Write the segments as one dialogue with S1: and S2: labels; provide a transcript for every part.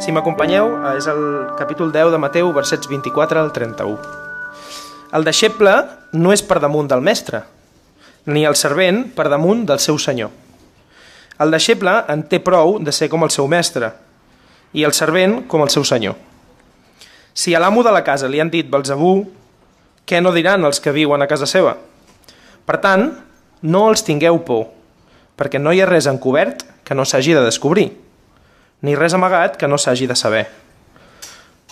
S1: Si m'acompanyeu, eh, és el capítol 10 de Mateu, versets 24 al 31. El deixeble no és per damunt del mestre, ni el servent per damunt del seu senyor. El deixeble en té prou de ser com el seu mestre, i el servent com el seu senyor. Si a l'amo de la casa li han dit Belzebú, què no diran els que viuen a casa seva? Per tant, no els tingueu por, perquè no hi ha res encobert que no s'hagi de descobrir, ni res amagat que no s'hagi de saber.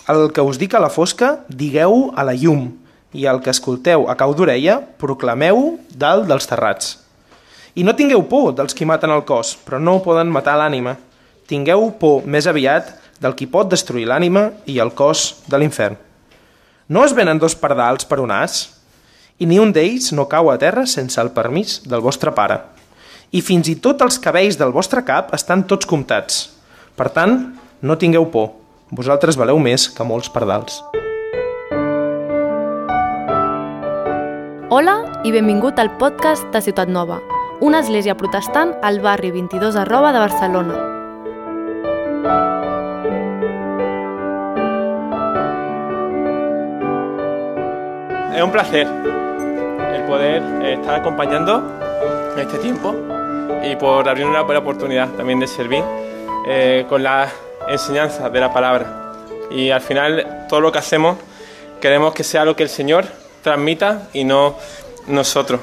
S1: El que us dic a la fosca, digueu a la llum, i el que escolteu a cau d'orella, proclameu dalt dels terrats. I no tingueu por dels qui maten el cos, però no poden matar l'ànima. Tingueu por més aviat del qui pot destruir l'ànima i el cos de l'infern. No es venen dos pardals per un as, i ni un d'ells no cau a terra sense el permís del vostre pare. I fins i tot els cabells del vostre cap estan tots comptats. Per tant, no tingueu por, vosaltres valeu més que molts pardals.
S2: Hola i benvingut al podcast de Ciutat Nova, una església protestant al barri 22 arroba de Barcelona.
S3: Es un placer el poder estar acompañando en este tiempo y por abrir una buena oportunidad también de servir eh, con la enseñanza de la palabra. Y al final todo lo que hacemos queremos que sea lo que el Señor transmita y no nosotros.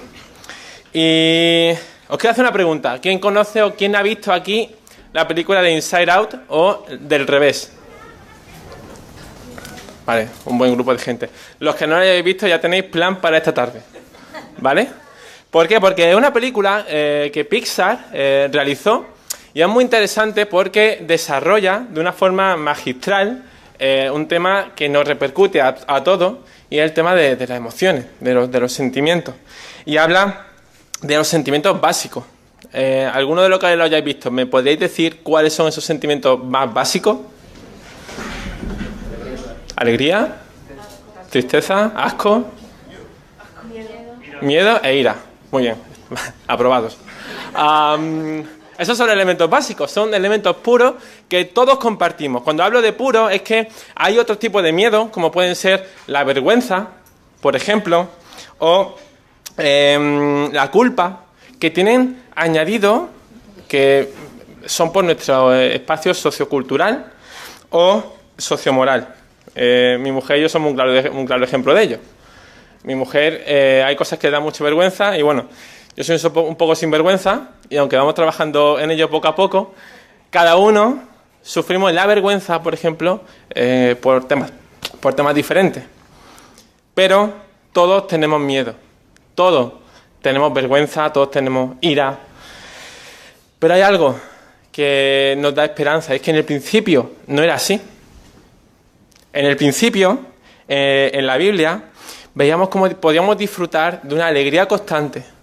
S3: Y os quiero hacer una pregunta. ¿Quién conoce o quién ha visto aquí la película de Inside Out o del revés? Vale, un buen grupo de gente. Los que no lo hayáis visto ya tenéis plan para esta tarde. ¿Vale? ¿Por qué? Porque es una película eh, que Pixar eh, realizó y es muy interesante porque desarrolla de una forma magistral eh, un tema que nos repercute a, a todos y es el tema de, de las emociones, de los, de los, sentimientos. Y habla de los sentimientos básicos. Eh, ¿Alguno de los que lo hayáis visto, me podéis decir cuáles son esos sentimientos más básicos? Alegría, tristeza, asco, miedo e ira. Muy bien, aprobados. Um, esos son elementos básicos, son elementos puros que todos compartimos. Cuando hablo de puro es que hay otro tipo de miedo, como pueden ser la vergüenza, por ejemplo, o eh, la culpa, que tienen añadido que son por nuestro espacio sociocultural o sociomoral. Eh, mi mujer y yo somos un claro, un claro ejemplo de ello. Mi mujer, eh, hay cosas que le dan mucha vergüenza y bueno, yo soy un poco sinvergüenza y aunque vamos trabajando en ello poco a poco, cada uno sufrimos la vergüenza, por ejemplo, eh, por, temas, por temas diferentes. Pero todos tenemos miedo, todos tenemos vergüenza, todos tenemos ira. Pero hay algo que nos da esperanza, es que en el principio no era así. En el principio, eh, en la Biblia, veíamos cómo podíamos disfrutar de una alegría constante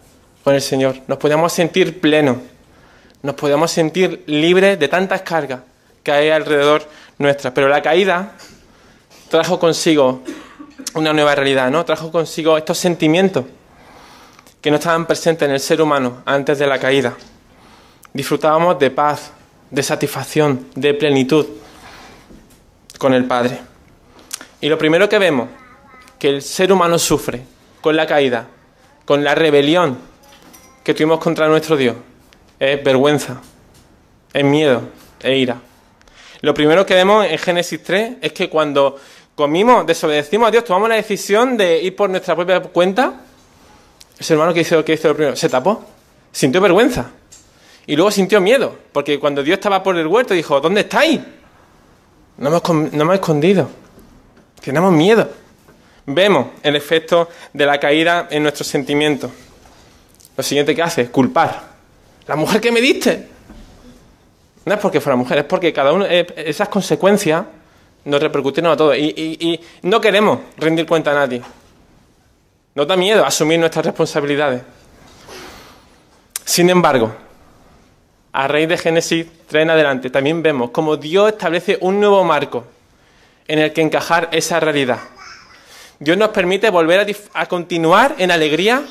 S3: con el Señor. Nos podíamos sentir plenos, nos podíamos sentir libres de tantas cargas que hay alrededor nuestras. Pero la caída trajo consigo una nueva realidad, ¿no? Trajo consigo estos sentimientos que no estaban presentes en el ser humano antes de la caída. Disfrutábamos de paz, de satisfacción, de plenitud con el Padre. Y lo primero que vemos que el ser humano sufre con la caída, con la rebelión que tuvimos contra nuestro Dios, es vergüenza, es miedo, es ira. Lo primero que vemos en Génesis 3 es que cuando comimos, desobedecimos a Dios, tomamos la decisión de ir por nuestra propia cuenta, el ser humano que hizo, que hizo lo primero, se tapó, sintió vergüenza. Y luego sintió miedo, porque cuando Dios estaba por el huerto dijo, ¿dónde estáis? No hemos, no hemos escondido. Tenemos miedo. Vemos el efecto de la caída en nuestros sentimientos. Lo siguiente que hace es culpar. La mujer que me diste. No es porque fuera mujer, es porque cada uno, esas consecuencias nos repercuten a todos. Y, no queremos rendir cuenta a nadie. Nos da miedo asumir nuestras responsabilidades. Sin embargo, a raíz de Génesis 3 en adelante, también vemos cómo Dios establece un nuevo marco en el que encajar esa realidad. Dios nos permite volver a, continuar en alegría,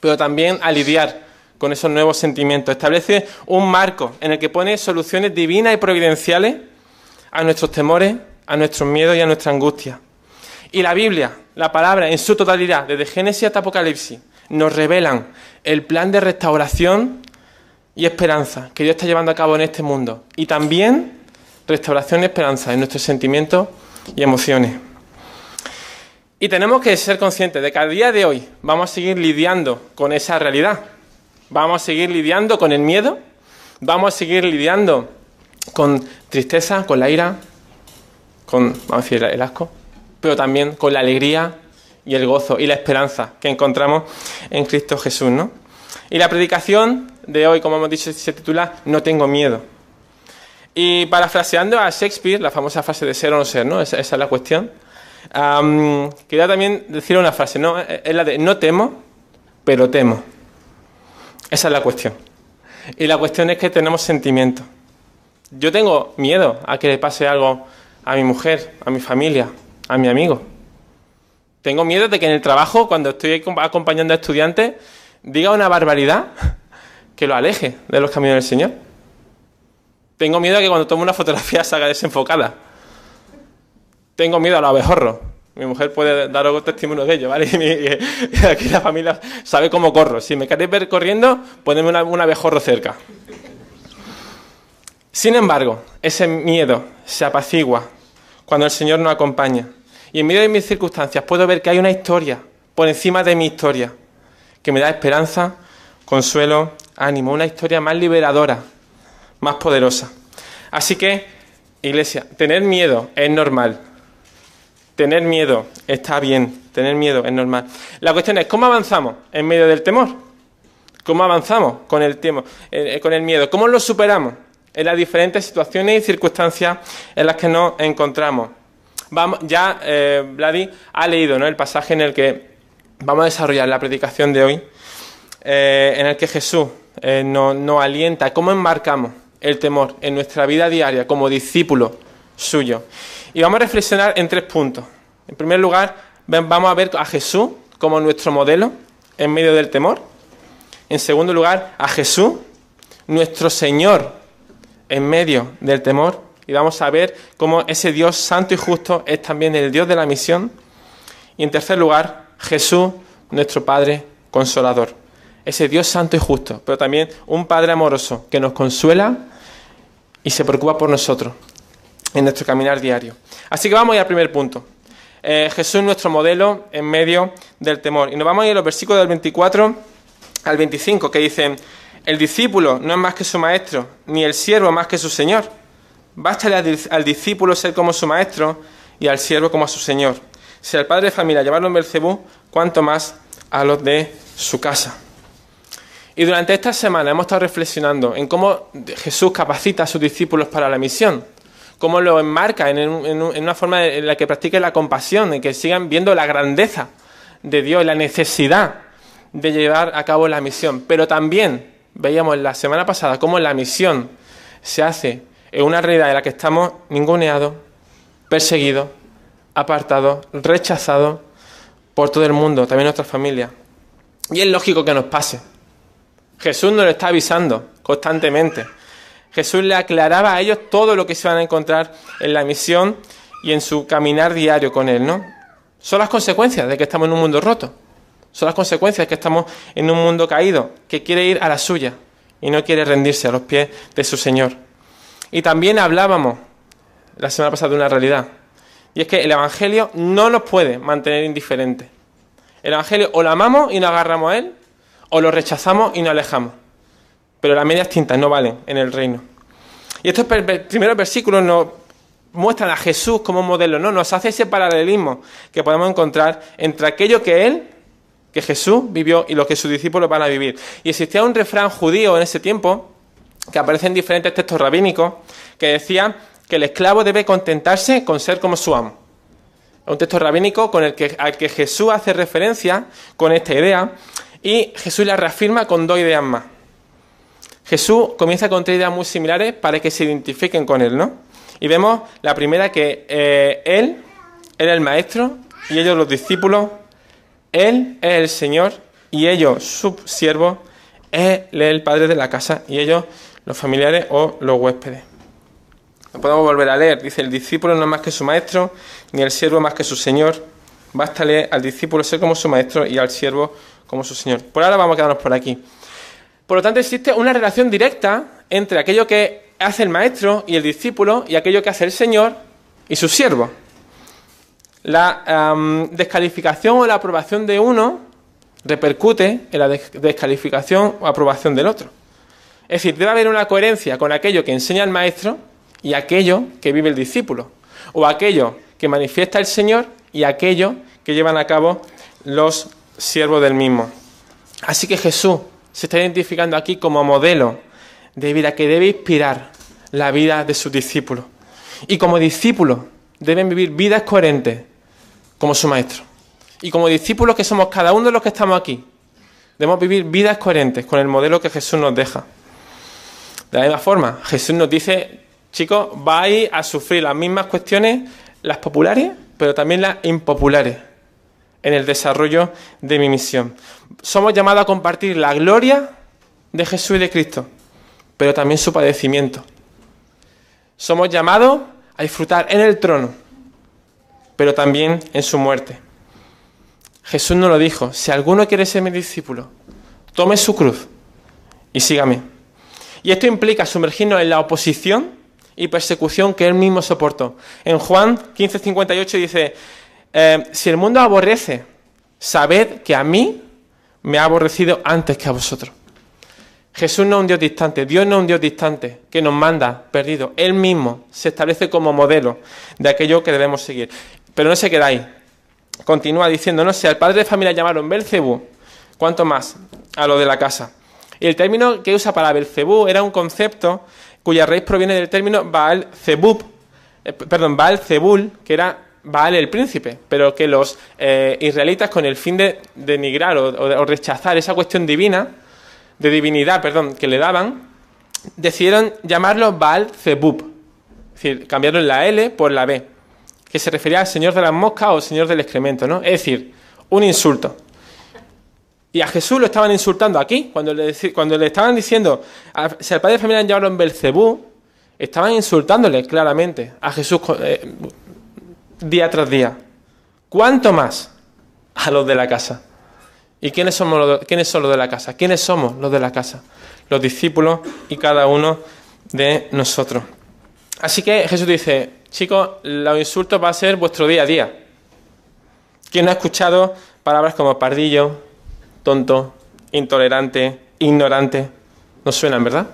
S3: pero también a lidiar con esos nuevos sentimientos. Establece un marco en el que pone soluciones divinas y providenciales a nuestros temores, a nuestros miedos y a nuestra angustia. Y la Biblia, la palabra en su totalidad, desde Génesis hasta Apocalipsis, nos revelan el plan de restauración y esperanza que Dios está llevando a cabo en este mundo. Y también restauración y esperanza en nuestros sentimientos y emociones. Y tenemos que ser conscientes de que a día de hoy vamos a seguir lidiando con esa realidad. Vamos a seguir lidiando con el miedo, vamos a seguir lidiando con tristeza, con la ira, con, vamos a decir, el asco, pero también con la alegría y el gozo y la esperanza que encontramos en Cristo Jesús, ¿no? Y la predicación de hoy, como hemos dicho, se titula No tengo miedo. Y parafraseando a Shakespeare, la famosa frase de ser o no ser, ¿no? Esa, es la cuestión. Quería también decir una frase, ¿no? Es la de no temo, pero temo. Esa es la cuestión. Y la cuestión es que tenemos sentimientos. Yo tengo miedo a que le pase algo a mi mujer, a mi familia, a mi amigo. Tengo miedo de que en el trabajo, cuando estoy acompañando a estudiantes, diga una barbaridad que lo aleje de los caminos del Señor. Tengo miedo a que cuando tome una fotografía salga desenfocada. Tengo miedo a los abejorros. Mi mujer puede dar algún testimonio de ello, ¿vale? Aquí la familia sabe cómo corro. Si me queréis ver corriendo, ponedme un abejorro cerca. Sin embargo, ese miedo se apacigua cuando el Señor nos acompaña. Y en medio de mis circunstancias puedo ver que hay una historia por encima de mi historia que me da esperanza, consuelo, ánimo, una historia más liberadora, más poderosa. Así que, iglesia, tener miedo es normal. Tener miedo está bien, tener miedo es normal. La cuestión es, ¿cómo avanzamos en medio del temor? ¿Cómo avanzamos con el, temor, eh, con el miedo? ¿Cómo lo superamos? en las diferentes situaciones y circunstancias en las que nos encontramos. Vamos, ya eh, Vladi ha leído ¿no? el pasaje en el que vamos a desarrollar la predicación de hoy, eh, en el que Jesús eh, nos, alienta cómo enmarcamos el temor en nuestra vida diaria como discípulo suyo. Y vamos a reflexionar en tres puntos. En primer lugar, vamos a ver a Jesús como nuestro modelo en medio del temor. En segundo lugar, a Jesús, nuestro Señor en medio del temor y vamos a ver cómo ese Dios santo y justo es también el Dios de la misión. Y en tercer lugar, Jesús, nuestro Padre consolador. Ese Dios santo y justo, pero también un Padre amoroso que nos consuela y se preocupa por nosotros en nuestro caminar diario. Así que vamos al primer punto. Eh, Jesús nuestro modelo en medio del temor. Y nos vamos a ir a los versículos del 24 al 25 que dicen, el discípulo no es más que su maestro, ni el siervo más que su señor. Bástale al, discípulo ser como su maestro y al siervo como a su señor. Si al padre de familia llevarlo en Belcebú, cuanto más a los de su casa. Y durante esta semana hemos estado reflexionando en cómo Jesús capacita a sus discípulos para la misión, cómo lo enmarca en, en una forma en la que practiquen la compasión, en que sigan viendo la grandeza de Dios, la necesidad de llevar a cabo la misión, pero también veíamos la semana pasada cómo la misión se hace en una realidad en la que estamos ninguneados, perseguidos, apartados, rechazados por todo el mundo, también nuestra familia. Y es lógico que nos pase. Jesús nos lo está avisando constantemente. Jesús le aclaraba a ellos todo lo que se van a encontrar en la misión y en su caminar diario con Él, ¿no? Son las consecuencias de que estamos en un mundo roto. Son las consecuencias que estamos en un mundo caído, que quiere ir a la suya y no quiere rendirse a los pies de su Señor. Y también hablábamos la semana pasada de una realidad, y es que el Evangelio no nos puede mantener indiferentes. El Evangelio o lo amamos y nos agarramos a él, o lo rechazamos y nos alejamos. Pero las medias tintas no valen en el reino. Y estos primeros versículos nos muestran a Jesús como modelo, ¿no? Nos hace ese paralelismo que podemos encontrar entre aquello que Él que Jesús vivió y lo que sus discípulos van a vivir. Y existía un refrán judío en ese tiempo, que aparece en diferentes textos rabínicos, que decía que el esclavo debe contentarse con ser como su amo. Un texto rabínico con el que, al que Jesús hace referencia con esta idea y Jesús la reafirma con dos ideas más. Jesús comienza con tres ideas muy similares para que se identifiquen con él, ¿no? Y vemos la primera que eh, él era el maestro y ellos los discípulos él es el Señor y ellos, su siervo, es el padre de la casa y ellos, los familiares o los huéspedes. Lo podemos volver a leer. Dice, el discípulo no es más que su maestro, ni el siervo más que su señor. Bástale al discípulo ser como su maestro y al siervo como su señor. Por ahora vamos a quedarnos por aquí. Por lo tanto, existe una relación directa entre aquello que hace el maestro y el discípulo y aquello que hace el señor y su siervo. La descalificación o la aprobación de uno repercute en la descalificación o aprobación del otro. Es decir, debe haber una coherencia con aquello que enseña el maestro y aquello que vive el discípulo, o aquello que manifiesta el Señor y aquello que llevan a cabo los siervos del mismo. Así que Jesús se está identificando aquí como modelo de vida que debe inspirar la vida de sus discípulos. Y como discípulos deben vivir vidas coherentes como su maestro. Y como discípulos que somos cada uno de los que estamos aquí, debemos vivir vidas coherentes con el modelo que Jesús nos deja. De la misma forma, Jesús nos dice, chicos, vais a sufrir las mismas cuestiones, las populares, pero también las impopulares, en el desarrollo de mi misión. Somos llamados a compartir la gloria de Jesús y de Cristo, pero también su padecimiento. Somos llamados a disfrutar en el trono, pero también en su muerte. Jesús nos lo dijo, si alguno quiere ser mi discípulo, tome su cruz y sígame. Y esto implica sumergirnos en la oposición y persecución que él mismo soportó. En Juan 15:58 dice, eh, si el mundo aborrece, sabed que a mí me ha aborrecido antes que a vosotros. Jesús no es un Dios distante, Dios no es un Dios distante que nos manda perdido. Él mismo se establece como modelo de aquello que debemos seguir. Pero no se queda ahí. Continúa diciendo, no sé, al padre de familia llamaron Belcebú, ¿cuánto más? A lo de la casa. Y el término que usa para Belcebú era un concepto cuya raíz proviene del término Baal Zebub, eh, perdón, Baal Zebul, que era Baal el príncipe, pero que los eh, israelitas con el fin de denigrar o, rechazar esa cuestión divina, de divinidad, perdón, que le daban, decidieron llamarlo Baal Zebub, es decir, cambiaron la L por la B, que se refería al señor de las moscas o señor del excremento, ¿no? Es decir, un insulto. Y a Jesús lo estaban insultando aquí, cuando le, le estaban diciendo, si al padre de familia llamaron Belcebú, estaban insultándole claramente a Jesús eh, día tras día. ¿Cuánto más a los de la casa? ¿Y quiénes, somos los, quiénes son los de la casa? ¿Quiénes somos los de la casa? Los discípulos y cada uno de nosotros. Así que Jesús dice, chicos, los insultos va a ser vuestro día a día. ¿Quién no ha escuchado palabras como pardillo, tonto, intolerante, ignorante? Nos suenan, ¿verdad?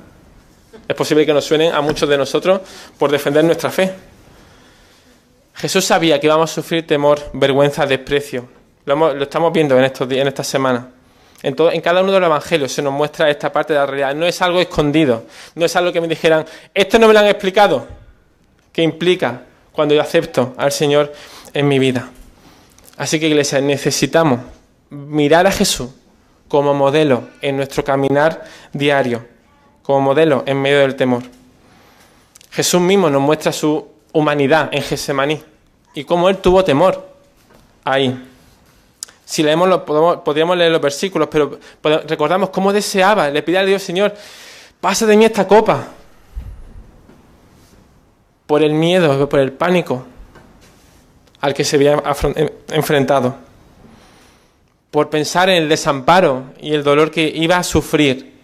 S3: Es posible que nos suenen a muchos de nosotros por defender nuestra fe. Jesús sabía que íbamos a sufrir temor, vergüenza, desprecio. Lo, estamos viendo en, estos, en estas semanas. En, en, cada uno de los evangelios se nos muestra esta parte de la realidad. No es algo escondido. No es algo que me dijeran, esto no me lo han explicado. ¿Qué implica cuando yo acepto al Señor en mi vida? Así que, iglesia, necesitamos mirar a Jesús como modelo en nuestro caminar diario, como modelo en medio del temor. Jesús mismo nos muestra su humanidad en Gesemaní y cómo él tuvo temor ahí. Si leemos, lo, podríamos leer los versículos, pero recordamos cómo deseaba, le pide a Dios, Señor, pasa de mí esta copa. Por el miedo, por el pánico al que se había enfrentado. Por pensar en el desamparo y el dolor que iba a sufrir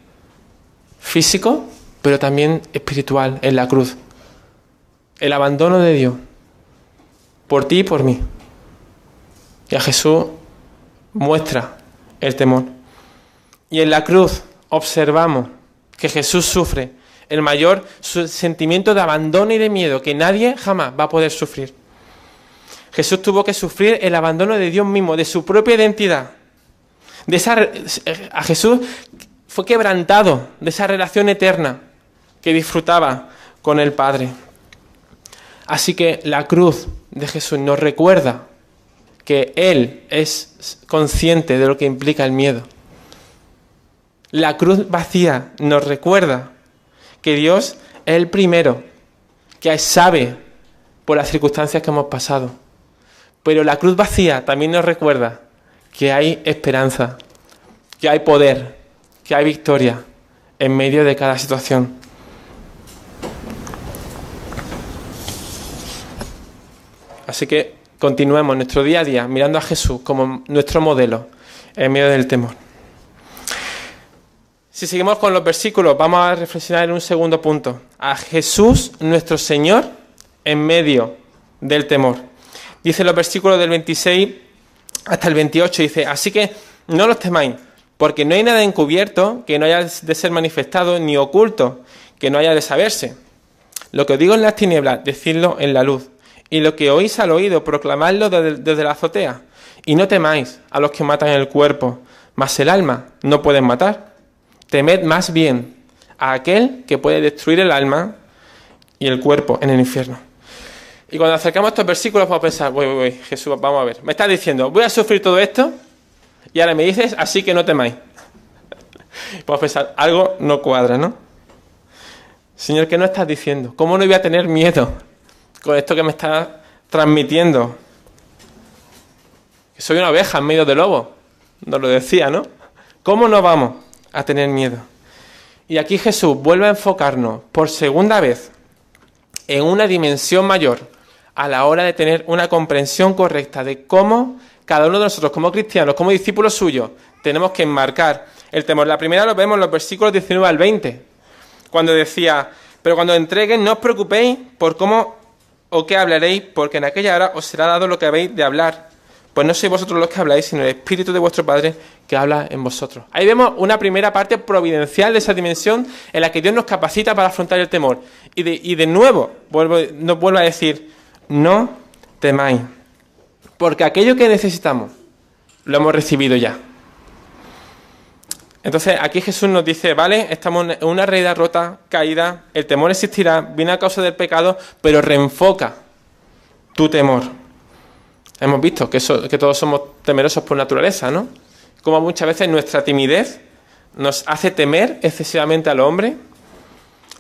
S3: físico, pero también espiritual en la cruz el abandono de Dios por ti y por mí. Y a Jesús muestra el temor. Y en la cruz observamos que Jesús sufre el mayor sentimiento de abandono y de miedo que nadie jamás va a poder sufrir. Jesús tuvo que sufrir el abandono de Dios mismo, de su propia identidad. De esa, a Jesús fue quebrantado de esa relación eterna que disfrutaba con el Padre. Así que la cruz de Jesús nos recuerda que Él es consciente de lo que implica el miedo. La cruz vacía nos recuerda que Dios es el primero que sabe por las circunstancias que hemos pasado. Pero la cruz vacía también nos recuerda que hay esperanza, que hay poder, que hay victoria en medio de cada situación. Así que continuemos nuestro día a día mirando a Jesús como nuestro modelo en medio del temor. Si seguimos con los versículos, vamos a reflexionar en un segundo punto. A Jesús, nuestro Señor, en medio del temor. Dice los versículos del 26 hasta el 28, dice, así que no los temáis, porque no hay nada encubierto que no haya de ser manifestado, ni oculto que no haya de saberse. Lo que os digo en las tinieblas, decidlo en la luz. Y lo que oís al oído, proclamadlo desde, la azotea. Y no temáis a los que matan el cuerpo, mas el alma no pueden matar Temed más bien a aquel que puede destruir el alma y el cuerpo en el infierno. Y cuando acercamos estos versículos vamos a pensar, voy, voy, Jesús, vamos a ver. Me estás diciendo, voy a sufrir todo esto y ahora me dices, así que no temáis. A pensar, algo no cuadra, ¿no? Señor, ¿qué no estás diciendo? ¿Cómo no voy a tener miedo con esto que me estás transmitiendo? Soy una oveja en medio de lobo. Nos lo decía, ¿no? ¿Cómo no vamos? a tener miedo. Y aquí Jesús vuelve a enfocarnos por segunda vez en una dimensión mayor a la hora de tener una comprensión correcta de cómo cada uno de nosotros como cristianos, como discípulos suyos, tenemos que enmarcar el temor. La primera lo vemos en los versículos 19 al 20, cuando decía, pero cuando entreguen no os preocupéis por cómo o qué hablaréis, porque en aquella hora os será dado lo que habéis de hablar pues no sois vosotros los que habláis, sino el Espíritu de vuestro Padre que habla en vosotros. Ahí vemos una primera parte providencial de esa dimensión en la que Dios nos capacita para afrontar el temor. Y de, y de nuevo vuelvo, nos vuelve a decir, no temáis, porque aquello que necesitamos lo hemos recibido ya. Entonces aquí Jesús nos dice, vale, estamos en una realidad rota, caída, el temor existirá, viene a causa del pecado, pero reenfoca tu temor. Hemos visto que, que todos somos temerosos por naturaleza, ¿no? Como muchas veces nuestra timidez nos hace temer excesivamente al hombre,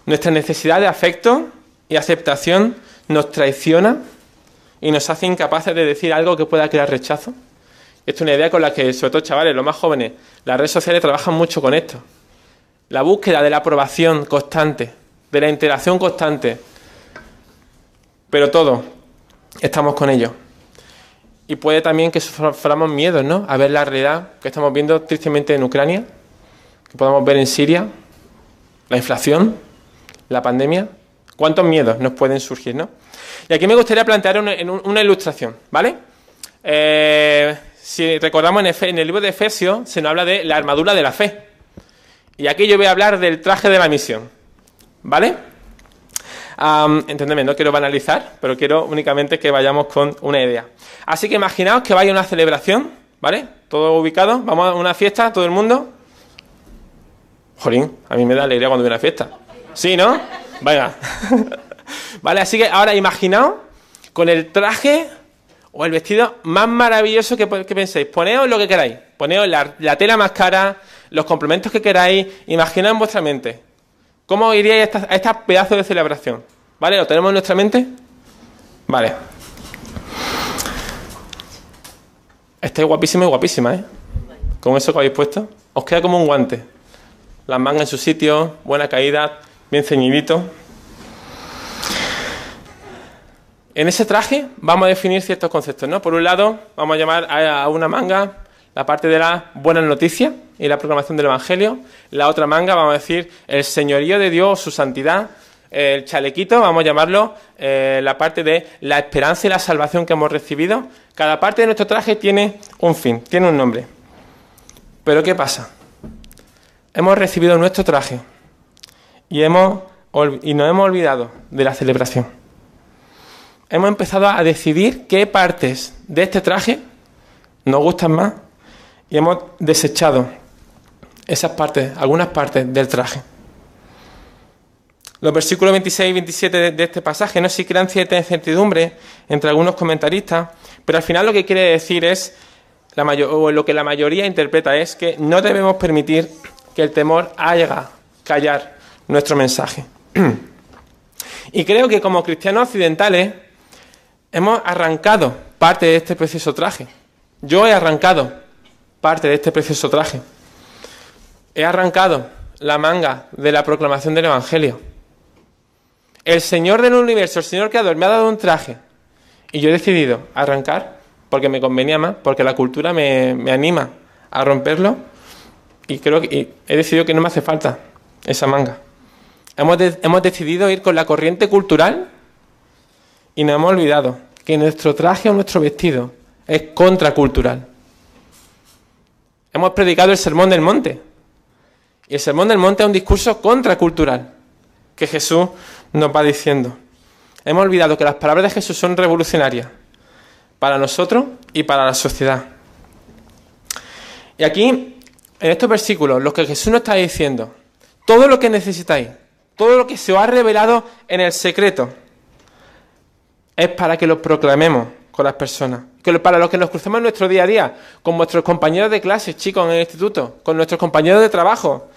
S3: nuestra necesidad de afecto y aceptación nos traiciona y nos hace incapaces de decir algo que pueda crear rechazo. Esta es una idea con la que, sobre todo chavales, los más jóvenes, las redes sociales trabajan mucho con esto. La búsqueda de la aprobación constante, de la interacción constante. Pero todo, estamos con ello y puede también que suframos miedos, ¿no? A ver la realidad que estamos viendo tristemente en Ucrania, que podemos ver en Siria, la inflación, la pandemia. ¿Cuántos miedos nos pueden surgir, no? Y aquí me gustaría plantear una, ilustración, ¿vale? Eh, si recordamos en, el libro de Efesios, se nos habla de la armadura de la fe. Y aquí yo voy a hablar del traje de la misión, ¿vale? Um, no quiero banalizar, pero quiero únicamente que vayamos con una idea. Así que imaginaos que vaya a una celebración, ¿vale? Todo ubicado, vamos a una fiesta, todo el mundo. Jolín, a mí me da alegría cuando viene una fiesta. ¿Sí, no? Venga. vale, así que ahora imaginaos con el traje o el vestido más maravilloso que, penséis. Poneos lo que queráis. Poneos la, tela más cara, los complementos que queráis. Imaginad en vuestra mente. ¿Cómo iríais a esta, a pedazo de celebración? ¿Vale? ¿Lo tenemos en nuestra mente? Vale. Estáis guapísima y guapísima, ¿eh? Con eso que habéis puesto. Os queda como un guante. Las mangas en su sitio, buena caída, bien ceñidito. En ese traje vamos a definir ciertos conceptos, ¿no? Por un lado, vamos a llamar a una manga la parte de la buena noticia y la proclamación del Evangelio. La otra manga, vamos a decir, el señorío de Dios, su santidad, el chalequito, vamos a llamarlo, eh, la parte de la esperanza y la salvación que hemos recibido. Cada parte de nuestro traje tiene un fin, tiene un nombre. Pero ¿qué pasa? Hemos recibido nuestro traje y, hemos, y nos hemos olvidado de la celebración. Hemos empezado a decidir qué partes de este traje nos gustan más y hemos desechado esas partes, algunas partes del traje. Los versículos 26 y 27 de, este pasaje no si crean cierta incertidumbre entre algunos comentaristas, pero al final lo que quiere decir es, o lo que la mayoría interpreta es que no debemos permitir que el temor haga callar nuestro mensaje. y creo que como cristianos occidentales hemos arrancado parte de este precioso traje. Yo he arrancado parte de este precioso traje. He arrancado la manga de la proclamación del Evangelio. El Señor del universo, el Señor creador, me ha dado un traje Y yo he decidido arrancar porque me convenía más, porque la cultura me, me anima a romperlo y creo que he decidido que no me hace falta esa manga. Hemos, de- hemos decidido ir con la corriente cultural y nos hemos olvidado que nuestro traje o nuestro vestido es contracultural. Hemos predicado el Sermón del Monte. Y el Sermón del Monte es un discurso contracultural que Jesús nos va diciendo. Hemos olvidado que las palabras de Jesús son revolucionarias para nosotros y para la sociedad. Y aquí, en estos versículos, lo que Jesús nos está diciendo, todo lo que necesitáis, todo lo que se os ha revelado en el secreto, es para que lo proclamemos con las personas. Que para los que nos crucemos en nuestro día a día, con vuestros compañeros de clase, chicos, en el instituto, con nuestros compañeros de trabajo,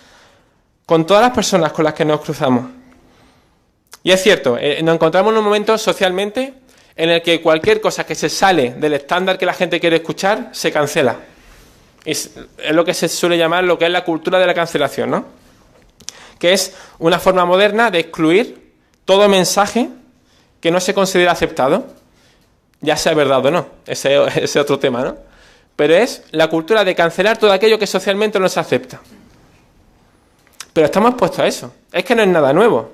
S3: con todas las personas con las que nos cruzamos. Y es cierto, eh, nos encontramos en un momento socialmente en el que cualquier cosa que se sale del estándar que la gente quiere escuchar se cancela. Es, es lo que se suele llamar lo que es la cultura de la cancelación, ¿no? Que es una forma moderna de excluir todo mensaje que no se considera aceptado, ya sea verdad o no, ese es otro tema, ¿no? Pero es la cultura de cancelar todo aquello que socialmente no se acepta. Pero estamos expuestos a eso. Es que no es nada nuevo.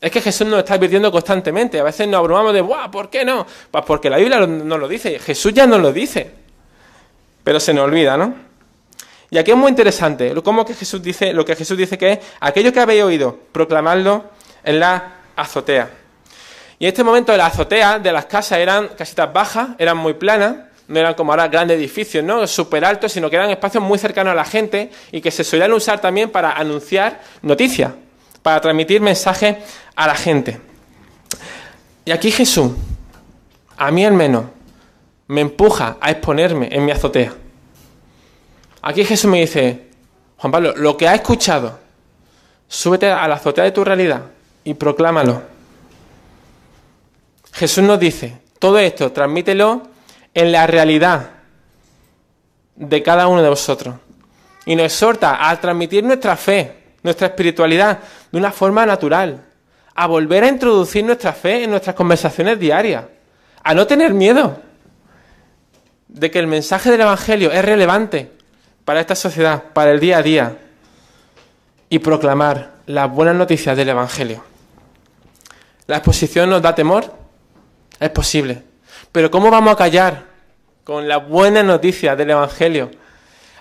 S3: Es que Jesús nos está advirtiendo constantemente. A veces nos abrumamos de, ¡buah! ¿Por qué no? Pues porque la Biblia nos lo dice. Jesús ya nos lo dice. Pero se nos olvida, ¿no? Y aquí es muy interesante. Cómo que Jesús dice, lo que Jesús dice que es aquello que habéis oído, proclamadlo en la azotea. Y en este momento las azoteas de las casas eran casitas bajas, eran muy planas, no eran como ahora grandes edificios, ¿no? Súper altos, sino que eran espacios muy cercanos a la gente y que se solían usar también para anunciar noticias, para transmitir mensajes a la gente. Y aquí Jesús, a mí al menos, me empuja a exponerme en mi azotea. Aquí Jesús me dice, Juan Pablo, lo que has escuchado, súbete a la azotea de tu realidad y proclámalo. Jesús nos dice, todo esto transmítelo en la realidad de cada uno de vosotros. Y nos exhorta a transmitir nuestra fe, nuestra espiritualidad, de una forma natural. A volver a introducir nuestra fe en nuestras conversaciones diarias. A no tener miedo de que el mensaje del Evangelio es relevante para esta sociedad, para el día a día. Y proclamar las buenas noticias del Evangelio. ¿La exposición nos da temor? Es posible. Pero ¿cómo vamos a callar con las buenas noticias del Evangelio?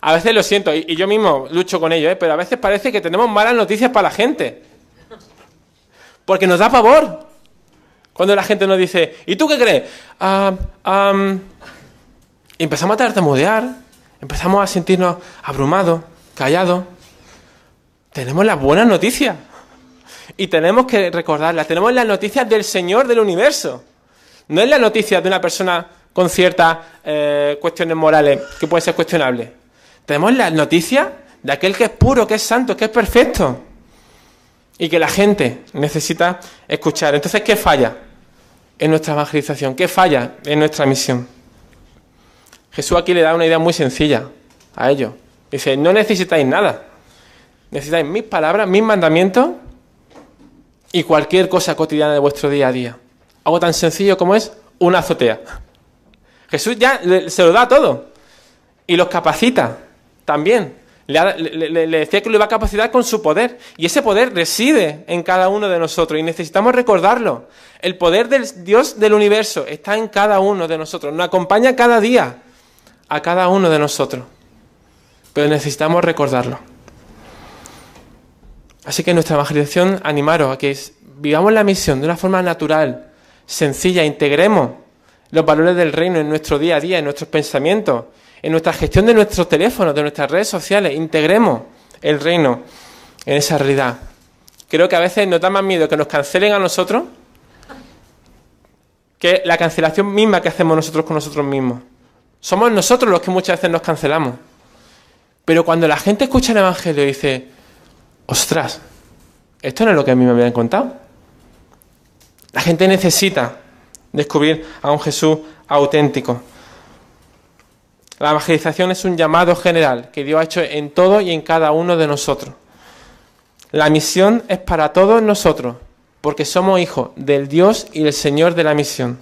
S3: A veces lo siento, y, yo mismo lucho con ello, ¿eh? pero a veces parece que tenemos malas noticias para la gente. Porque nos da pavor. Cuando la gente nos dice, ¿y tú qué crees? Ah, am, y empezamos a tartamudear, empezamos a sentirnos abrumados, callados. Tenemos las buenas noticias. Y tenemos que recordarlas. Tenemos las noticias del Señor del universo. No es la noticia de una persona con ciertas eh, cuestiones morales que pueden ser cuestionables. Tenemos las noticias de aquel que es puro, que es santo, que es perfecto. Y que la gente necesita escuchar. Entonces, ¿qué falla en nuestra evangelización? ¿Qué falla en nuestra misión? Jesús aquí le da una idea muy sencilla a ellos. Dice, no necesitáis nada. Necesitáis mis palabras, mis mandamientos y cualquier cosa cotidiana de vuestro día a día. Algo tan sencillo como es una azotea. Jesús ya se lo da todo. Y los capacita también. Le, decía que lo iba a capacitar con su poder. Y ese poder reside en cada uno de nosotros. Y necesitamos recordarlo. El poder del Dios del universo está en cada uno de nosotros. Nos acompaña cada día a cada uno de nosotros. Pero necesitamos recordarlo. Así que nuestra evangelización, animaros a que vivamos la misión de una forma natural, sencilla, integremos los valores del reino en nuestro día a día, en nuestros pensamientos, en nuestra gestión de nuestros teléfonos, de nuestras redes sociales, integremos el reino en esa realidad. Creo que a veces nos da más miedo que nos cancelen a nosotros que la cancelación misma que hacemos nosotros con nosotros mismos. Somos nosotros los que muchas veces nos cancelamos. Pero cuando la gente escucha el Evangelio y dice, ostras, esto no es lo que a mí me habían contado. La gente necesita descubrir a un Jesús auténtico. La evangelización es un llamado general que Dios ha hecho en todo y en cada uno de nosotros. La misión es para todos nosotros, porque somos hijos del Dios y del Señor de la misión.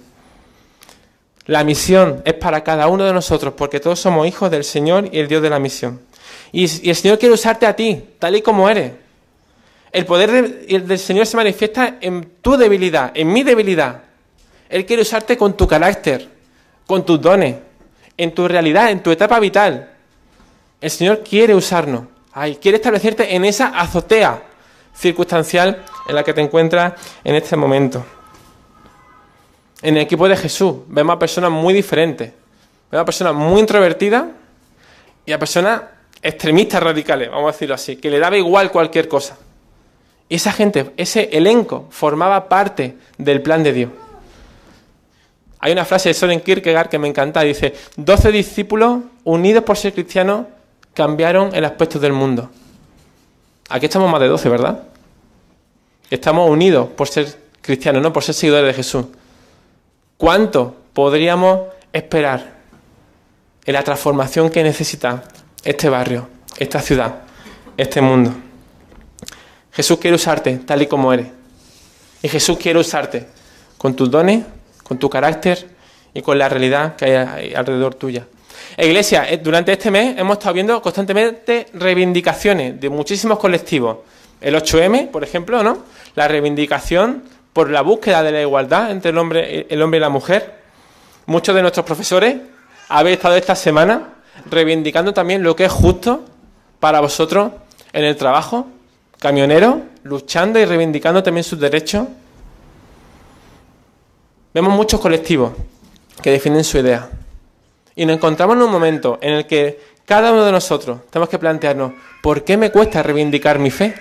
S3: La misión es para cada uno de nosotros, porque todos somos hijos del Señor y el Dios de la misión. Y, y el Señor quiere usarte a ti, tal y como eres. El poder de- del Señor se manifiesta en tu debilidad, en mi debilidad. Él quiere usarte con tu carácter, con tus dones, en tu realidad, en tu etapa vital. El Señor quiere usarnos. Quiere establecerte en esa azotea circunstancial en la que te encuentras en este momento. En el equipo de Jesús vemos a personas muy diferentes. Vemos a personas muy introvertidas y a personas extremistas radicales, vamos a decirlo así, que le daba igual cualquier cosa. Y esa gente, ese elenco, formaba parte del plan de Dios. Hay una frase de Soren Kierkegaard que me encanta, dice, 12 discípulos unidos por ser cristianos cambiaron el aspecto del mundo. Aquí estamos más de 12, ¿verdad? Estamos unidos por ser cristianos, no por ser seguidores de Jesús. ¿Cuánto podríamos esperar en la transformación que necesita este barrio, esta ciudad, este mundo? Jesús quiere usarte tal y como eres. Y Jesús quiere usarte con tus dones, con tu carácter y con la realidad que hay alrededor tuya. Iglesia, eh, durante este mes hemos estado viendo constantemente reivindicaciones de muchísimos colectivos. El 8M, por ejemplo, ¿no? La reivindicación por la búsqueda de la igualdad entre el hombre, el hombre y la mujer. Muchos de nuestros profesores habéis estado esta semana reivindicando también lo que es justo para vosotros en el trabajo, camioneros, luchando y reivindicando también sus derechos. Vemos muchos colectivos que defienden su idea. Y nos encontramos en un momento en el que cada uno de nosotros tenemos que plantearnos, ¿por qué me cuesta reivindicar mi fe?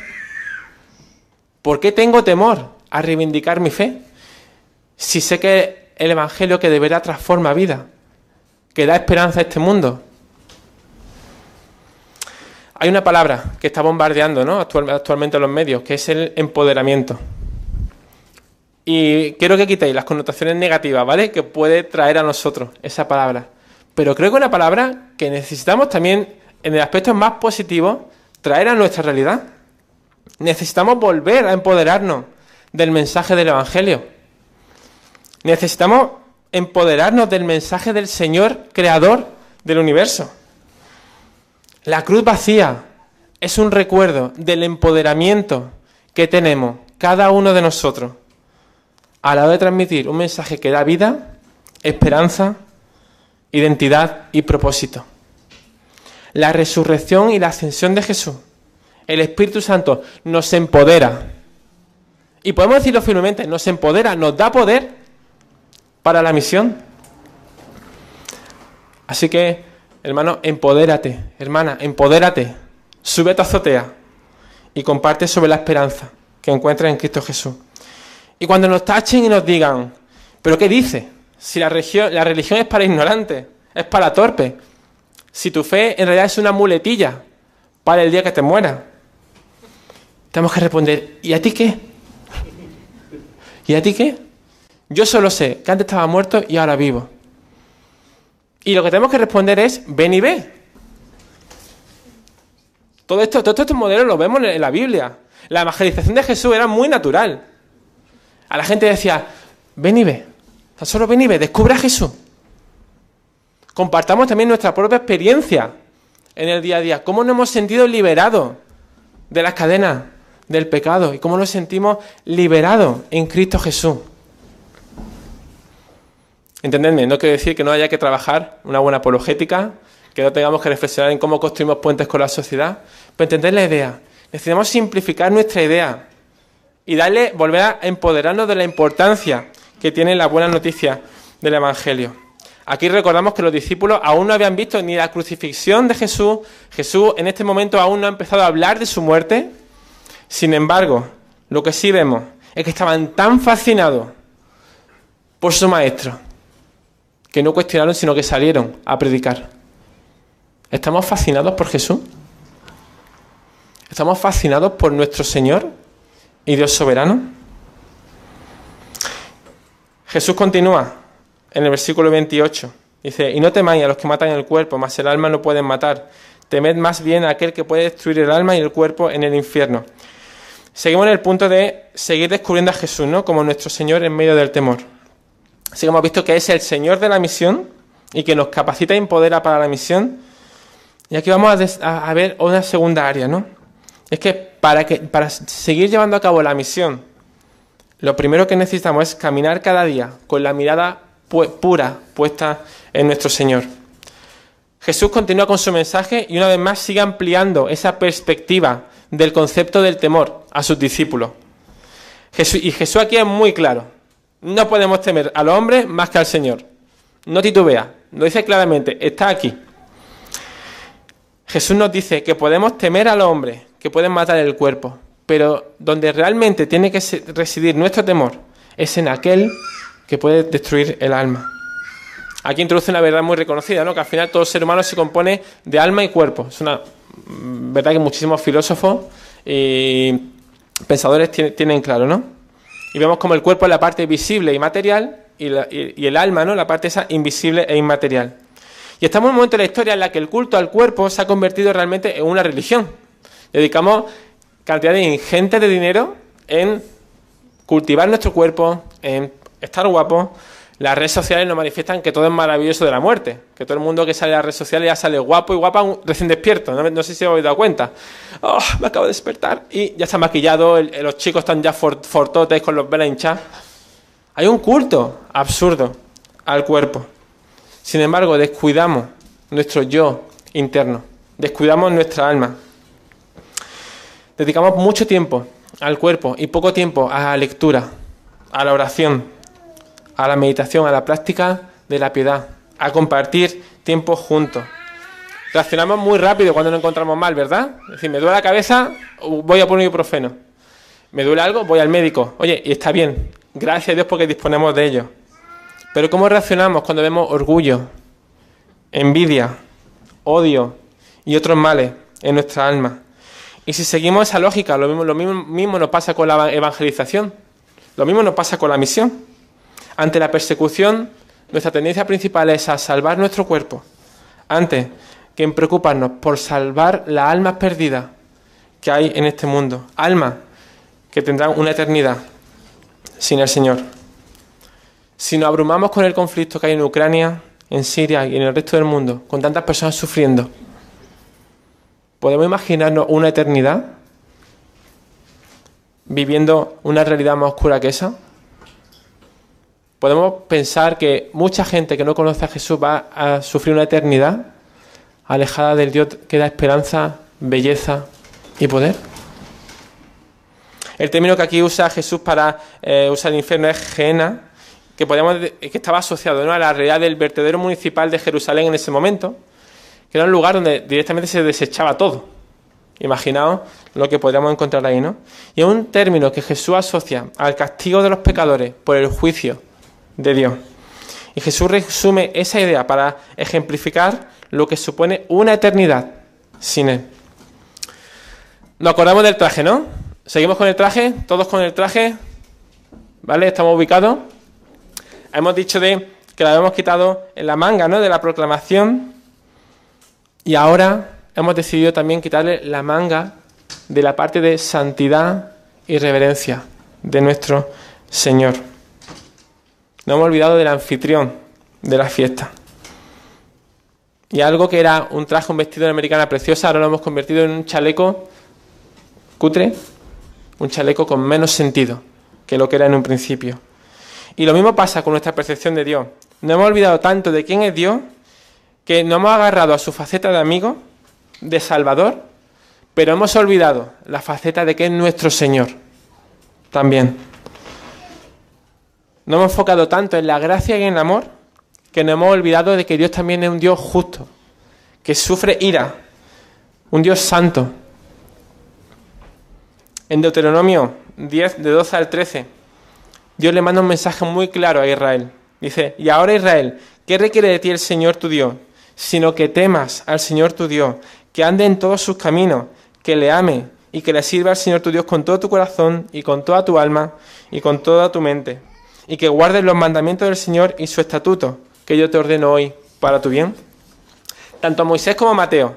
S3: ¿Por qué tengo temor a reivindicar mi fe? Si sé que el Evangelio que de verdad transforma vida, que da esperanza a este mundo. Hay una palabra que está bombardeando ¿no? Actual- actualmente en los medios, que es el empoderamiento. Y quiero que quitéis las connotaciones negativas, ¿vale? Que puede traer a nosotros esa palabra. Pero creo que una palabra que necesitamos también, en el aspecto más positivo, traer a nuestra realidad. Necesitamos volver a empoderarnos del mensaje del Evangelio. Necesitamos empoderarnos del mensaje del Señor creador del universo. La cruz vacía es un recuerdo del empoderamiento que tenemos cada uno de nosotros a la hora de transmitir un mensaje que da vida, esperanza, identidad y propósito. La resurrección y la ascensión de Jesús, el Espíritu Santo, nos empodera. Y podemos decirlo firmemente, nos empodera, nos da poder para la misión. Así que, hermano, empodérate, hermana, empodérate, sube a tu azotea y comparte sobre la esperanza que encuentras en Cristo Jesús. Y cuando nos tachen y nos digan, ¿pero qué dice? Si la, región- la religión es para ignorantes, es para torpes. Si tu fe en realidad es una muletilla para el día que te mueras. Tenemos que responder, ¿y a ti qué? ¿Y a ti qué? Yo solo sé que antes estaba muerto y ahora vivo. Y lo que tenemos que responder es, ven y ve. Todo esto, todos estos modelos los vemos en la Biblia. La evangelización de Jesús era muy natural. A la gente decía, ven y ve. Tan solo ven y ve, descubre a Jesús. Compartamos también nuestra propia experiencia en el día a día. Cómo nos hemos sentido liberados de las cadenas del pecado y cómo nos sentimos liberados en Cristo Jesús. Entendedme, no quiero decir que no haya que trabajar una buena apologética, que no tengamos que reflexionar en cómo construimos puentes con la sociedad, pero entender la idea. Necesitamos simplificar nuestra idea y darle, volver a empoderarnos de la importancia que tiene la buena noticia del Evangelio. Aquí recordamos que los discípulos aún no habían visto ni la crucifixión de Jesús. Jesús en este momento aún no ha empezado a hablar de su muerte. Sin embargo, lo que sí vemos es que estaban tan fascinados por su maestro que no cuestionaron, sino que salieron a predicar. ¿Estamos fascinados por Jesús? ¿Estamos fascinados por nuestro Señor y Dios soberano? Jesús continúa en el versículo 28. Dice, y no temáis a los que matan el cuerpo, mas el alma no pueden matar. Temed más bien a aquel que puede destruir el alma y el cuerpo en el infierno. Seguimos en el punto de seguir descubriendo a Jesús, ¿no? Como nuestro Señor en medio del temor. Así que hemos visto que es el Señor de la misión y que nos capacita y empodera para la misión. Y aquí vamos a, ver una segunda área, ¿no? Es que para, que para seguir llevando a cabo la misión, lo primero que necesitamos es caminar cada día con la mirada pu- pura puesta en nuestro Señor. Jesús continúa con su mensaje y una vez más sigue ampliando esa perspectiva del concepto del temor a sus discípulos. Jesús- y Jesús aquí es muy claro. No podemos temer al hombre más que al Señor. No titubea, lo dice claramente, está aquí. Jesús nos dice que podemos temer al hombre, que pueden matar el cuerpo, pero donde realmente tiene que residir nuestro temor es en aquel que puede destruir el alma. Aquí introduce una verdad muy reconocida, ¿no? que al final todo ser humano se compone de alma y cuerpo. Es una mm, verdad que muchísimos filósofos y pensadores tienen claro, ¿no? Y vemos como el cuerpo es la parte visible y material y, y- y el alma, ¿no? La parte esa invisible e inmaterial. Y estamos en un momento de la historia en la que el culto al cuerpo se ha convertido realmente en una religión. Dedicamos cantidades ingentes de dinero en cultivar nuestro cuerpo, en estar guapos. Las redes sociales nos manifiestan que todo es maravilloso de la muerte, que todo el mundo que sale a las redes sociales ya sale guapo y guapa recién despierto. No, no sé si os habéis dado cuenta. Oh, me acabo de despertar y ya está maquillado, los chicos están ya for- fortotes con los velas. Hay un culto absurdo al cuerpo. Sin embargo, descuidamos nuestro yo interno, descuidamos nuestra alma. Dedicamos mucho tiempo al cuerpo y poco tiempo a la lectura, a la oración, a la meditación, a la práctica de la piedad, a compartir tiempo juntos. Reaccionamos muy rápido cuando nos encontramos mal, ¿verdad? Es decir, me duele la cabeza, voy a poner ibuprofeno. Me duele algo, voy al médico. Oye, y está bien. Gracias a Dios porque disponemos de ello. Pero ¿cómo reaccionamos cuando vemos orgullo, envidia, odio y otros males en nuestra alma? Y si seguimos esa lógica, lo mismo, lo mismo nos pasa con la evangelización, lo mismo nos pasa con la misión. Ante la persecución, nuestra tendencia principal es a salvar nuestro cuerpo, antes que en preocuparnos por salvar las almas perdidas que hay en este mundo, almas que tendrán una eternidad sin el Señor. Si nos abrumamos con el conflicto que hay en Ucrania, en Siria y en el resto del mundo, con tantas personas sufriendo, ¿podemos imaginarnos una eternidad viviendo una realidad más oscura que esa? ¿Podemos pensar que mucha gente que no conoce a Jesús va a sufrir una eternidad alejada del Dios que da esperanza, belleza y poder? El término que aquí usa Jesús para eh, usar el infierno es Gehenna, que, podemos, que estaba asociado ¿no? a la realidad del vertedero municipal de Jerusalén en ese momento, que era un lugar donde directamente se desechaba todo. Imaginaos lo que podríamos encontrar ahí, ¿no? Y es un término que Jesús asocia al castigo de los pecadores por el juicio de Dios. Y Jesús resume esa idea para ejemplificar lo que supone una eternidad sin Él. Nos acordamos del traje, ¿no? Seguimos con el traje, todos con el traje, ¿vale? Estamos ubicados. Hemos dicho de que la habíamos quitado en la manga, ¿no? De la proclamación. Y ahora hemos decidido también quitarle la manga de la parte de santidad y reverencia de nuestro Señor. No hemos olvidado del anfitrión de la fiesta. Y algo que era un traje, un vestido de americana preciosa, ahora lo hemos convertido en un chaleco cutre, un chaleco con menos sentido que lo que era en un principio. Y lo mismo pasa con nuestra percepción de Dios. No hemos olvidado tanto de quién es Dios que nos hemos agarrado a su faceta de amigo, de Salvador, pero hemos olvidado la faceta de que es nuestro Señor también. No hemos enfocado tanto en la gracia y en el amor que nos hemos olvidado de que Dios también es un Dios justo, que sufre ira, un Dios santo. En Deuteronomio 10, de 12 al 13, Dios le manda un mensaje muy claro a Israel. Dice, y ahora Israel, ¿qué requiere de ti el Señor tu Dios? Sino que temas al Señor tu Dios, que ande en todos sus caminos, que le ame y que le sirva al Señor tu Dios con todo tu corazón y con toda tu alma y con toda tu mente, y que guardes los mandamientos del Señor y su estatuto, que yo te ordeno hoy para tu bien. Tanto Moisés como Mateo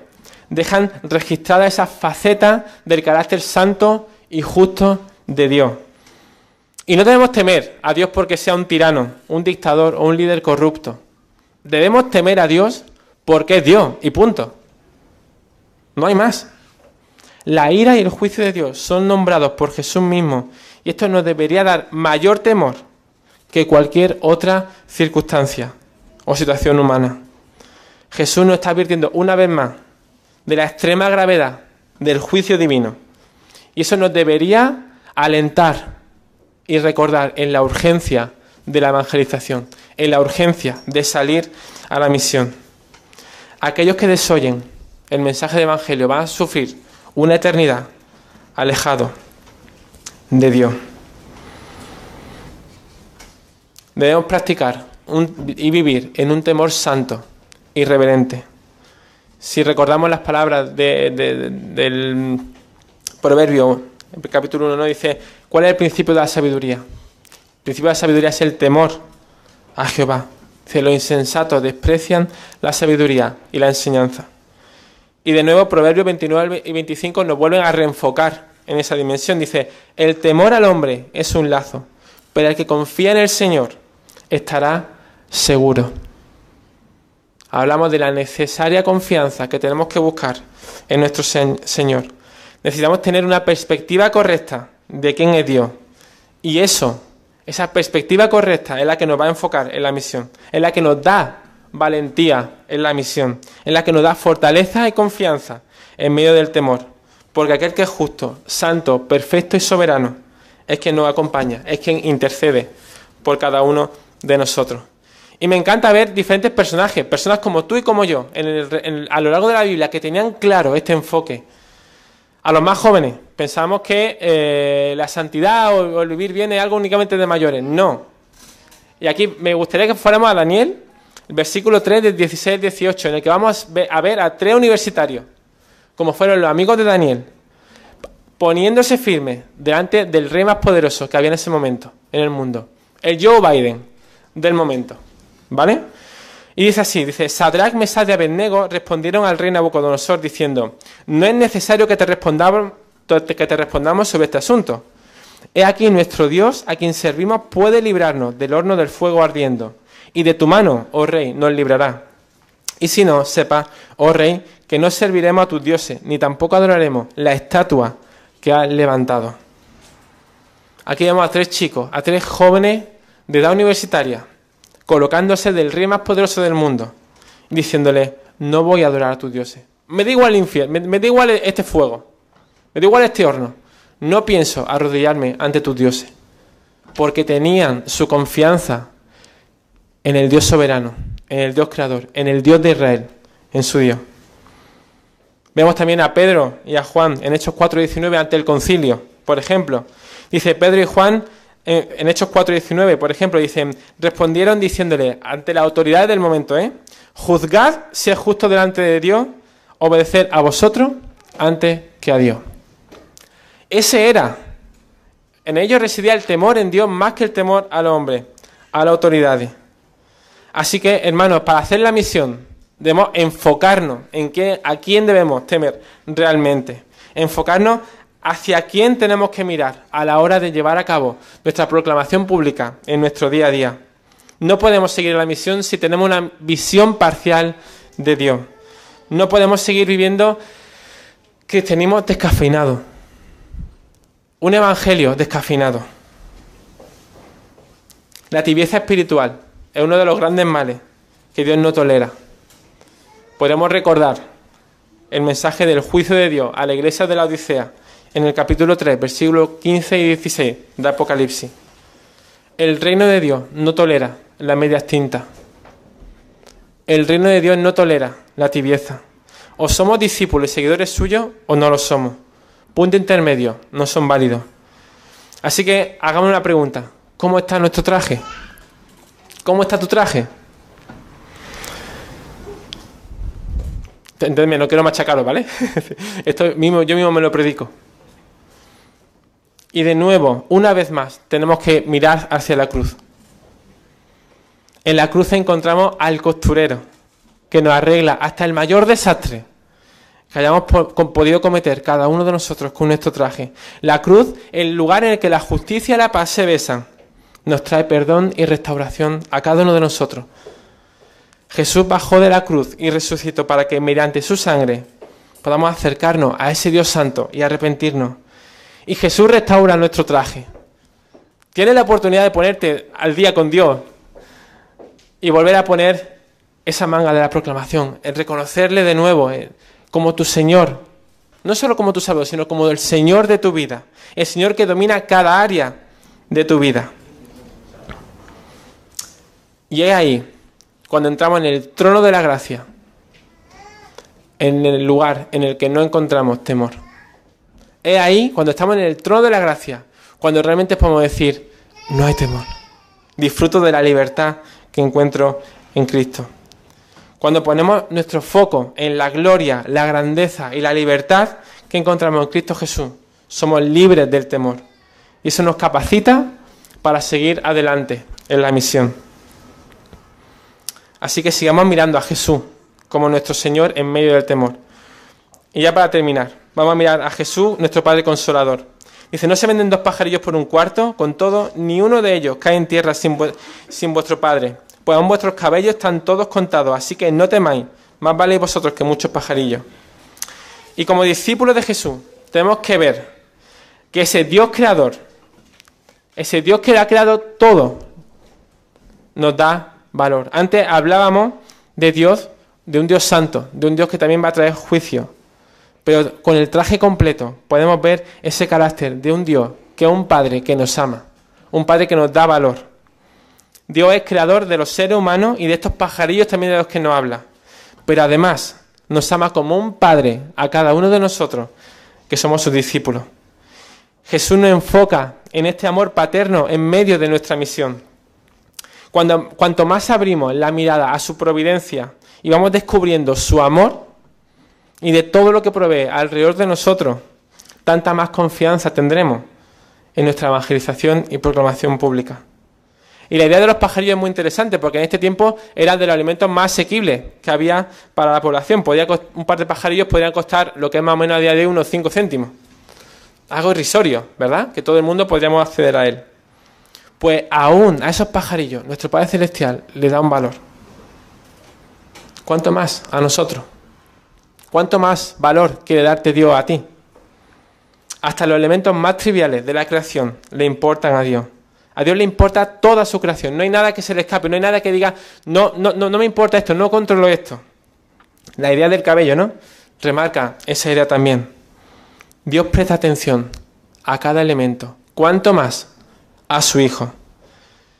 S3: dejan registrada esa faceta del carácter santo y justo de Dios. Y no debemos temer a Dios porque sea un tirano, un dictador o un líder corrupto. Debemos temer a Dios porque es Dios y punto. No hay más. La ira y el juicio de Dios son nombrados por Jesús mismo y esto nos debería dar mayor temor que cualquier otra circunstancia o situación humana. Jesús nos está advirtiendo una vez más de la extrema gravedad del juicio divino. Y eso nos debería alentar y recordar en la urgencia de la evangelización, en la urgencia de salir a la misión. Aquellos que desoyen el mensaje del Evangelio van a sufrir una eternidad alejado de Dios. Debemos practicar y vivir en un temor santo y reverente. Si recordamos las palabras del proverbio, capítulo 1, ¿no? dice, ¿cuál es el principio de la sabiduría? El principio de la sabiduría es el temor a Jehová. Dice, los insensatos desprecian la sabiduría y la enseñanza. Y de nuevo, Proverbios 29 y 25 nos vuelven a reenfocar en esa dimensión. Dice, el temor al hombre es un lazo, pero el que confía en el Señor estará seguro. Hablamos de la necesaria confianza que tenemos que buscar en nuestro Señor. Necesitamos tener una perspectiva correcta de quién es Dios. Y eso, esa perspectiva correcta es la que nos va a enfocar en la misión, es la que nos da valentía en la misión, es la que nos da fortaleza y confianza en medio del temor. Porque aquel que es justo, santo, perfecto y soberano es quien nos acompaña, es quien intercede por cada uno de nosotros. Y me encanta ver diferentes personajes, personas como tú y como yo, a lo largo de la Biblia, que tenían claro este enfoque. A los más jóvenes, pensamos que eh, la santidad o, el vivir bien es algo únicamente de mayores. No. Y aquí me gustaría que fuéramos a Daniel, el versículo 3 del 16 18, en el que vamos a ver a tres universitarios, como fueron los amigos de Daniel, poniéndose firmes delante del rey más poderoso que había en ese momento en el mundo, el Joe Biden del momento. ¿Vale? Y dice así, dice, Sadrach, Mesach y Abednego respondieron al rey Nabucodonosor diciendo, no es necesario que te, respondamos, que te respondamos sobre este asunto. He aquí nuestro Dios, a quien servimos, puede librarnos del horno del fuego ardiendo, y de tu mano, oh rey, nos librará. Y si no, sepa, oh rey, que no serviremos a tus dioses, ni tampoco adoraremos la estatua que has levantado. Aquí vemos a tres chicos, a tres jóvenes de edad universitaria, colocándose del rey más poderoso del mundo, diciéndole, no voy a adorar a tus dioses. Me da igual el infierno, me, da igual este fuego, me da igual este horno. No pienso arrodillarme ante tus dioses, porque tenían su confianza en el Dios soberano, en el Dios creador, en el Dios de Israel, en su Dios. Vemos también a Pedro y a Juan en Hechos 4.19 ante el concilio, por ejemplo. Dice Pedro y Juan en Hechos 4.19, por ejemplo, dicen, respondieron diciéndole ante la autoridad del momento, ¿eh? Juzgad si es justo delante de Dios obedecer a vosotros antes que a Dios. Ese era. En ellos residía el temor en Dios más que el temor al hombre, a la autoridad. Así que, hermanos, para hacer la misión, debemos enfocarnos en qué, a quién debemos temer realmente. Enfocarnos hacia quién tenemos que mirar a la hora de llevar a cabo nuestra proclamación pública en nuestro día a día. No podemos seguir la misión si tenemos una visión parcial de Dios. No podemos seguir viviendo cristianismo descafeinado. Un evangelio descafeinado. La tibieza espiritual es uno de los grandes males que Dios no tolera. Podemos recordar el mensaje del juicio de Dios a la iglesia de la Odisea en el capítulo 3, versículos 15 y 16 de Apocalipsis. El reino de Dios no tolera la media tinta. El reino de Dios no tolera la tibieza. O somos discípulos y seguidores suyos o no lo somos. Punto intermedio, no son válidos. Así que hagamos una pregunta. ¿Cómo está nuestro traje? ¿Cómo está tu traje? Entendedme, no quiero machacaros, ¿vale? Esto mismo, yo mismo me lo predico. Y de nuevo, una vez más, tenemos que mirar hacia la cruz. En la cruz encontramos al costurero, que nos arregla hasta el mayor desastre, que hayamos podido cometer cada uno de nosotros con nuestro traje. La cruz, el lugar en el que la justicia y la paz se besan, nos trae perdón y restauración a cada uno de nosotros. Jesús bajó de la cruz y resucitó para que mediante su sangre podamos acercarnos a ese Dios santo y arrepentirnos. Y Jesús restaura nuestro traje. Tienes la oportunidad de ponerte al día con Dios y volver a poner esa manga de la proclamación, el reconocerle de nuevo eh, como tu Señor, no solo como tu Salvador, sino como el Señor de tu vida, el Señor que domina cada área de tu vida. Y es ahí, cuando entramos en el trono de la gracia, en el lugar en el que no encontramos temor. Es ahí, cuando estamos en el trono de la gracia, cuando realmente podemos decir, no hay temor. Disfruto de la libertad que encuentro en Cristo. Cuando ponemos nuestro foco en la gloria, la grandeza y la libertad que encontramos en Cristo Jesús, somos libres del temor. Y eso nos capacita para seguir adelante en la misión. Así que sigamos mirando a Jesús como nuestro Señor en medio del temor. Y ya para terminar, vamos a mirar a Jesús, nuestro Padre Consolador. Dice, no se venden dos pajarillos por un cuarto, con todo, ni uno de ellos cae en tierra sin, vu- sin vuestro Padre. Pues aún vuestros cabellos están todos contados, así que no temáis, más valéis vosotros que muchos pajarillos. Y como discípulos de Jesús, tenemos que ver que ese Dios creador, ese Dios que lo ha creado todo, nos da valor. Antes hablábamos de Dios, de un Dios santo, de un Dios que también va a traer juicio. Pero con el traje completo podemos ver ese carácter de un Dios que es un Padre que nos ama, un Padre que nos da valor. Dios es creador de los seres humanos y de estos pajarillos también de los que nos habla. Pero además nos ama como un Padre a cada uno de nosotros, que somos sus discípulos. Jesús nos enfoca en este amor paterno en medio de nuestra misión. Cuando, cuanto más abrimos la mirada a su providencia y vamos descubriendo su amor y de todo lo que provee alrededor de nosotros, tanta más confianza tendremos en nuestra evangelización y proclamación pública. Y la idea de los pajarillos es muy interesante porque en este tiempo era de los alimentos más asequibles que había para la población. Un par de pajarillos podrían costar lo que es más o menos a día de hoy unos 5 céntimos. Algo irrisorio, ¿verdad? Que todo el mundo podríamos acceder a él. Pues aún a esos pajarillos, nuestro Padre Celestial le da un valor. ¿Cuánto más a nosotros? ¿Cuánto más valor quiere darte Dios a ti? Hasta los elementos más triviales de la creación le importan a Dios. A Dios le importa toda su creación. No hay nada que se le escape, no hay nada que diga, no, no, no, no me importa esto, no controlo esto. La idea del cabello, ¿no? Remarca esa idea también. Dios presta atención a cada elemento. ¿Cuánto más? A su Hijo.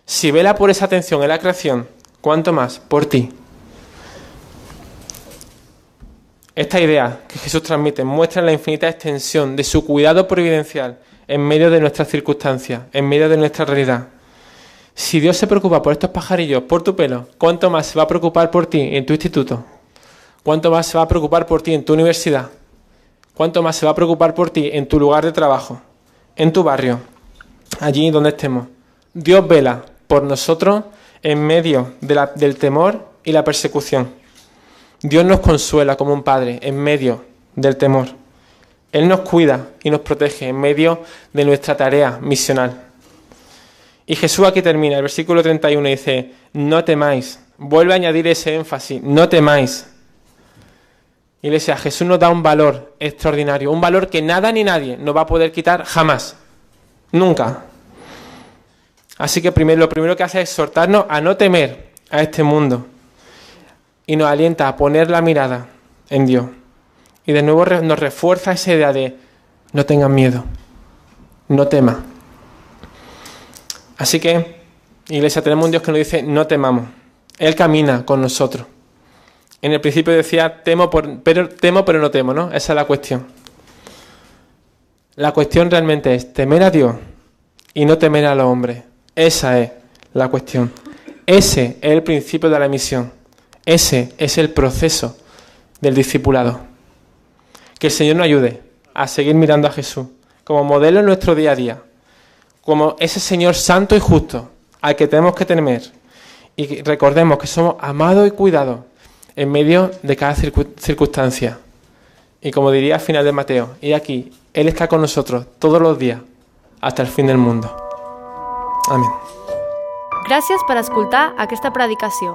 S3: Si vela por esa atención en la creación, ¿cuánto más? Por ti. Esta idea que Jesús transmite muestra la infinita extensión de su cuidado providencial en medio de nuestras circunstancias, en medio de nuestra realidad. Si Dios se preocupa por estos pajarillos, por tu pelo, ¿cuánto más se va a preocupar por ti en tu instituto? ¿Cuánto más se va a preocupar por ti en tu universidad? ¿Cuánto más se va a preocupar por ti en tu lugar de trabajo, en tu barrio, allí donde estemos? Dios vela por nosotros en medio del temor y la persecución. Dios nos consuela como un padre en medio del temor. Él nos cuida y nos protege en medio de nuestra tarea misional. Y Jesús aquí termina, el versículo 31 dice, no temáis. Vuelve a añadir ese énfasis, no temáis. Iglesia, Jesús nos da un valor extraordinario, un valor que nada ni nadie nos va a poder quitar jamás, nunca. Así que primero, lo primero que hace es exhortarnos a no temer a este mundo y nos alienta a poner la mirada en Dios. Y de nuevo nos refuerza esa idea de no tengan miedo, no tema. Así que, iglesia, tenemos un Dios que nos dice no temamos. Él camina con nosotros. En el principio decía temo, pero, temo pero no temo, ¿no? Esa es la cuestión. La cuestión realmente es temer a Dios y no temer a los hombres. Esa es la cuestión. Ese es el principio de la misión. Ese es el proceso del discipulado. Que el Señor nos ayude a seguir mirando a Jesús como modelo en nuestro día a día, como ese Señor santo y justo al que tenemos que temer. Y recordemos que somos amados y cuidados en medio de cada circu- circunstancia. Y como diría al final de Mateo, y aquí, Él está con nosotros todos los días, hasta el fin del mundo. Amén.
S2: Gràcies per escoltar aquesta predicació.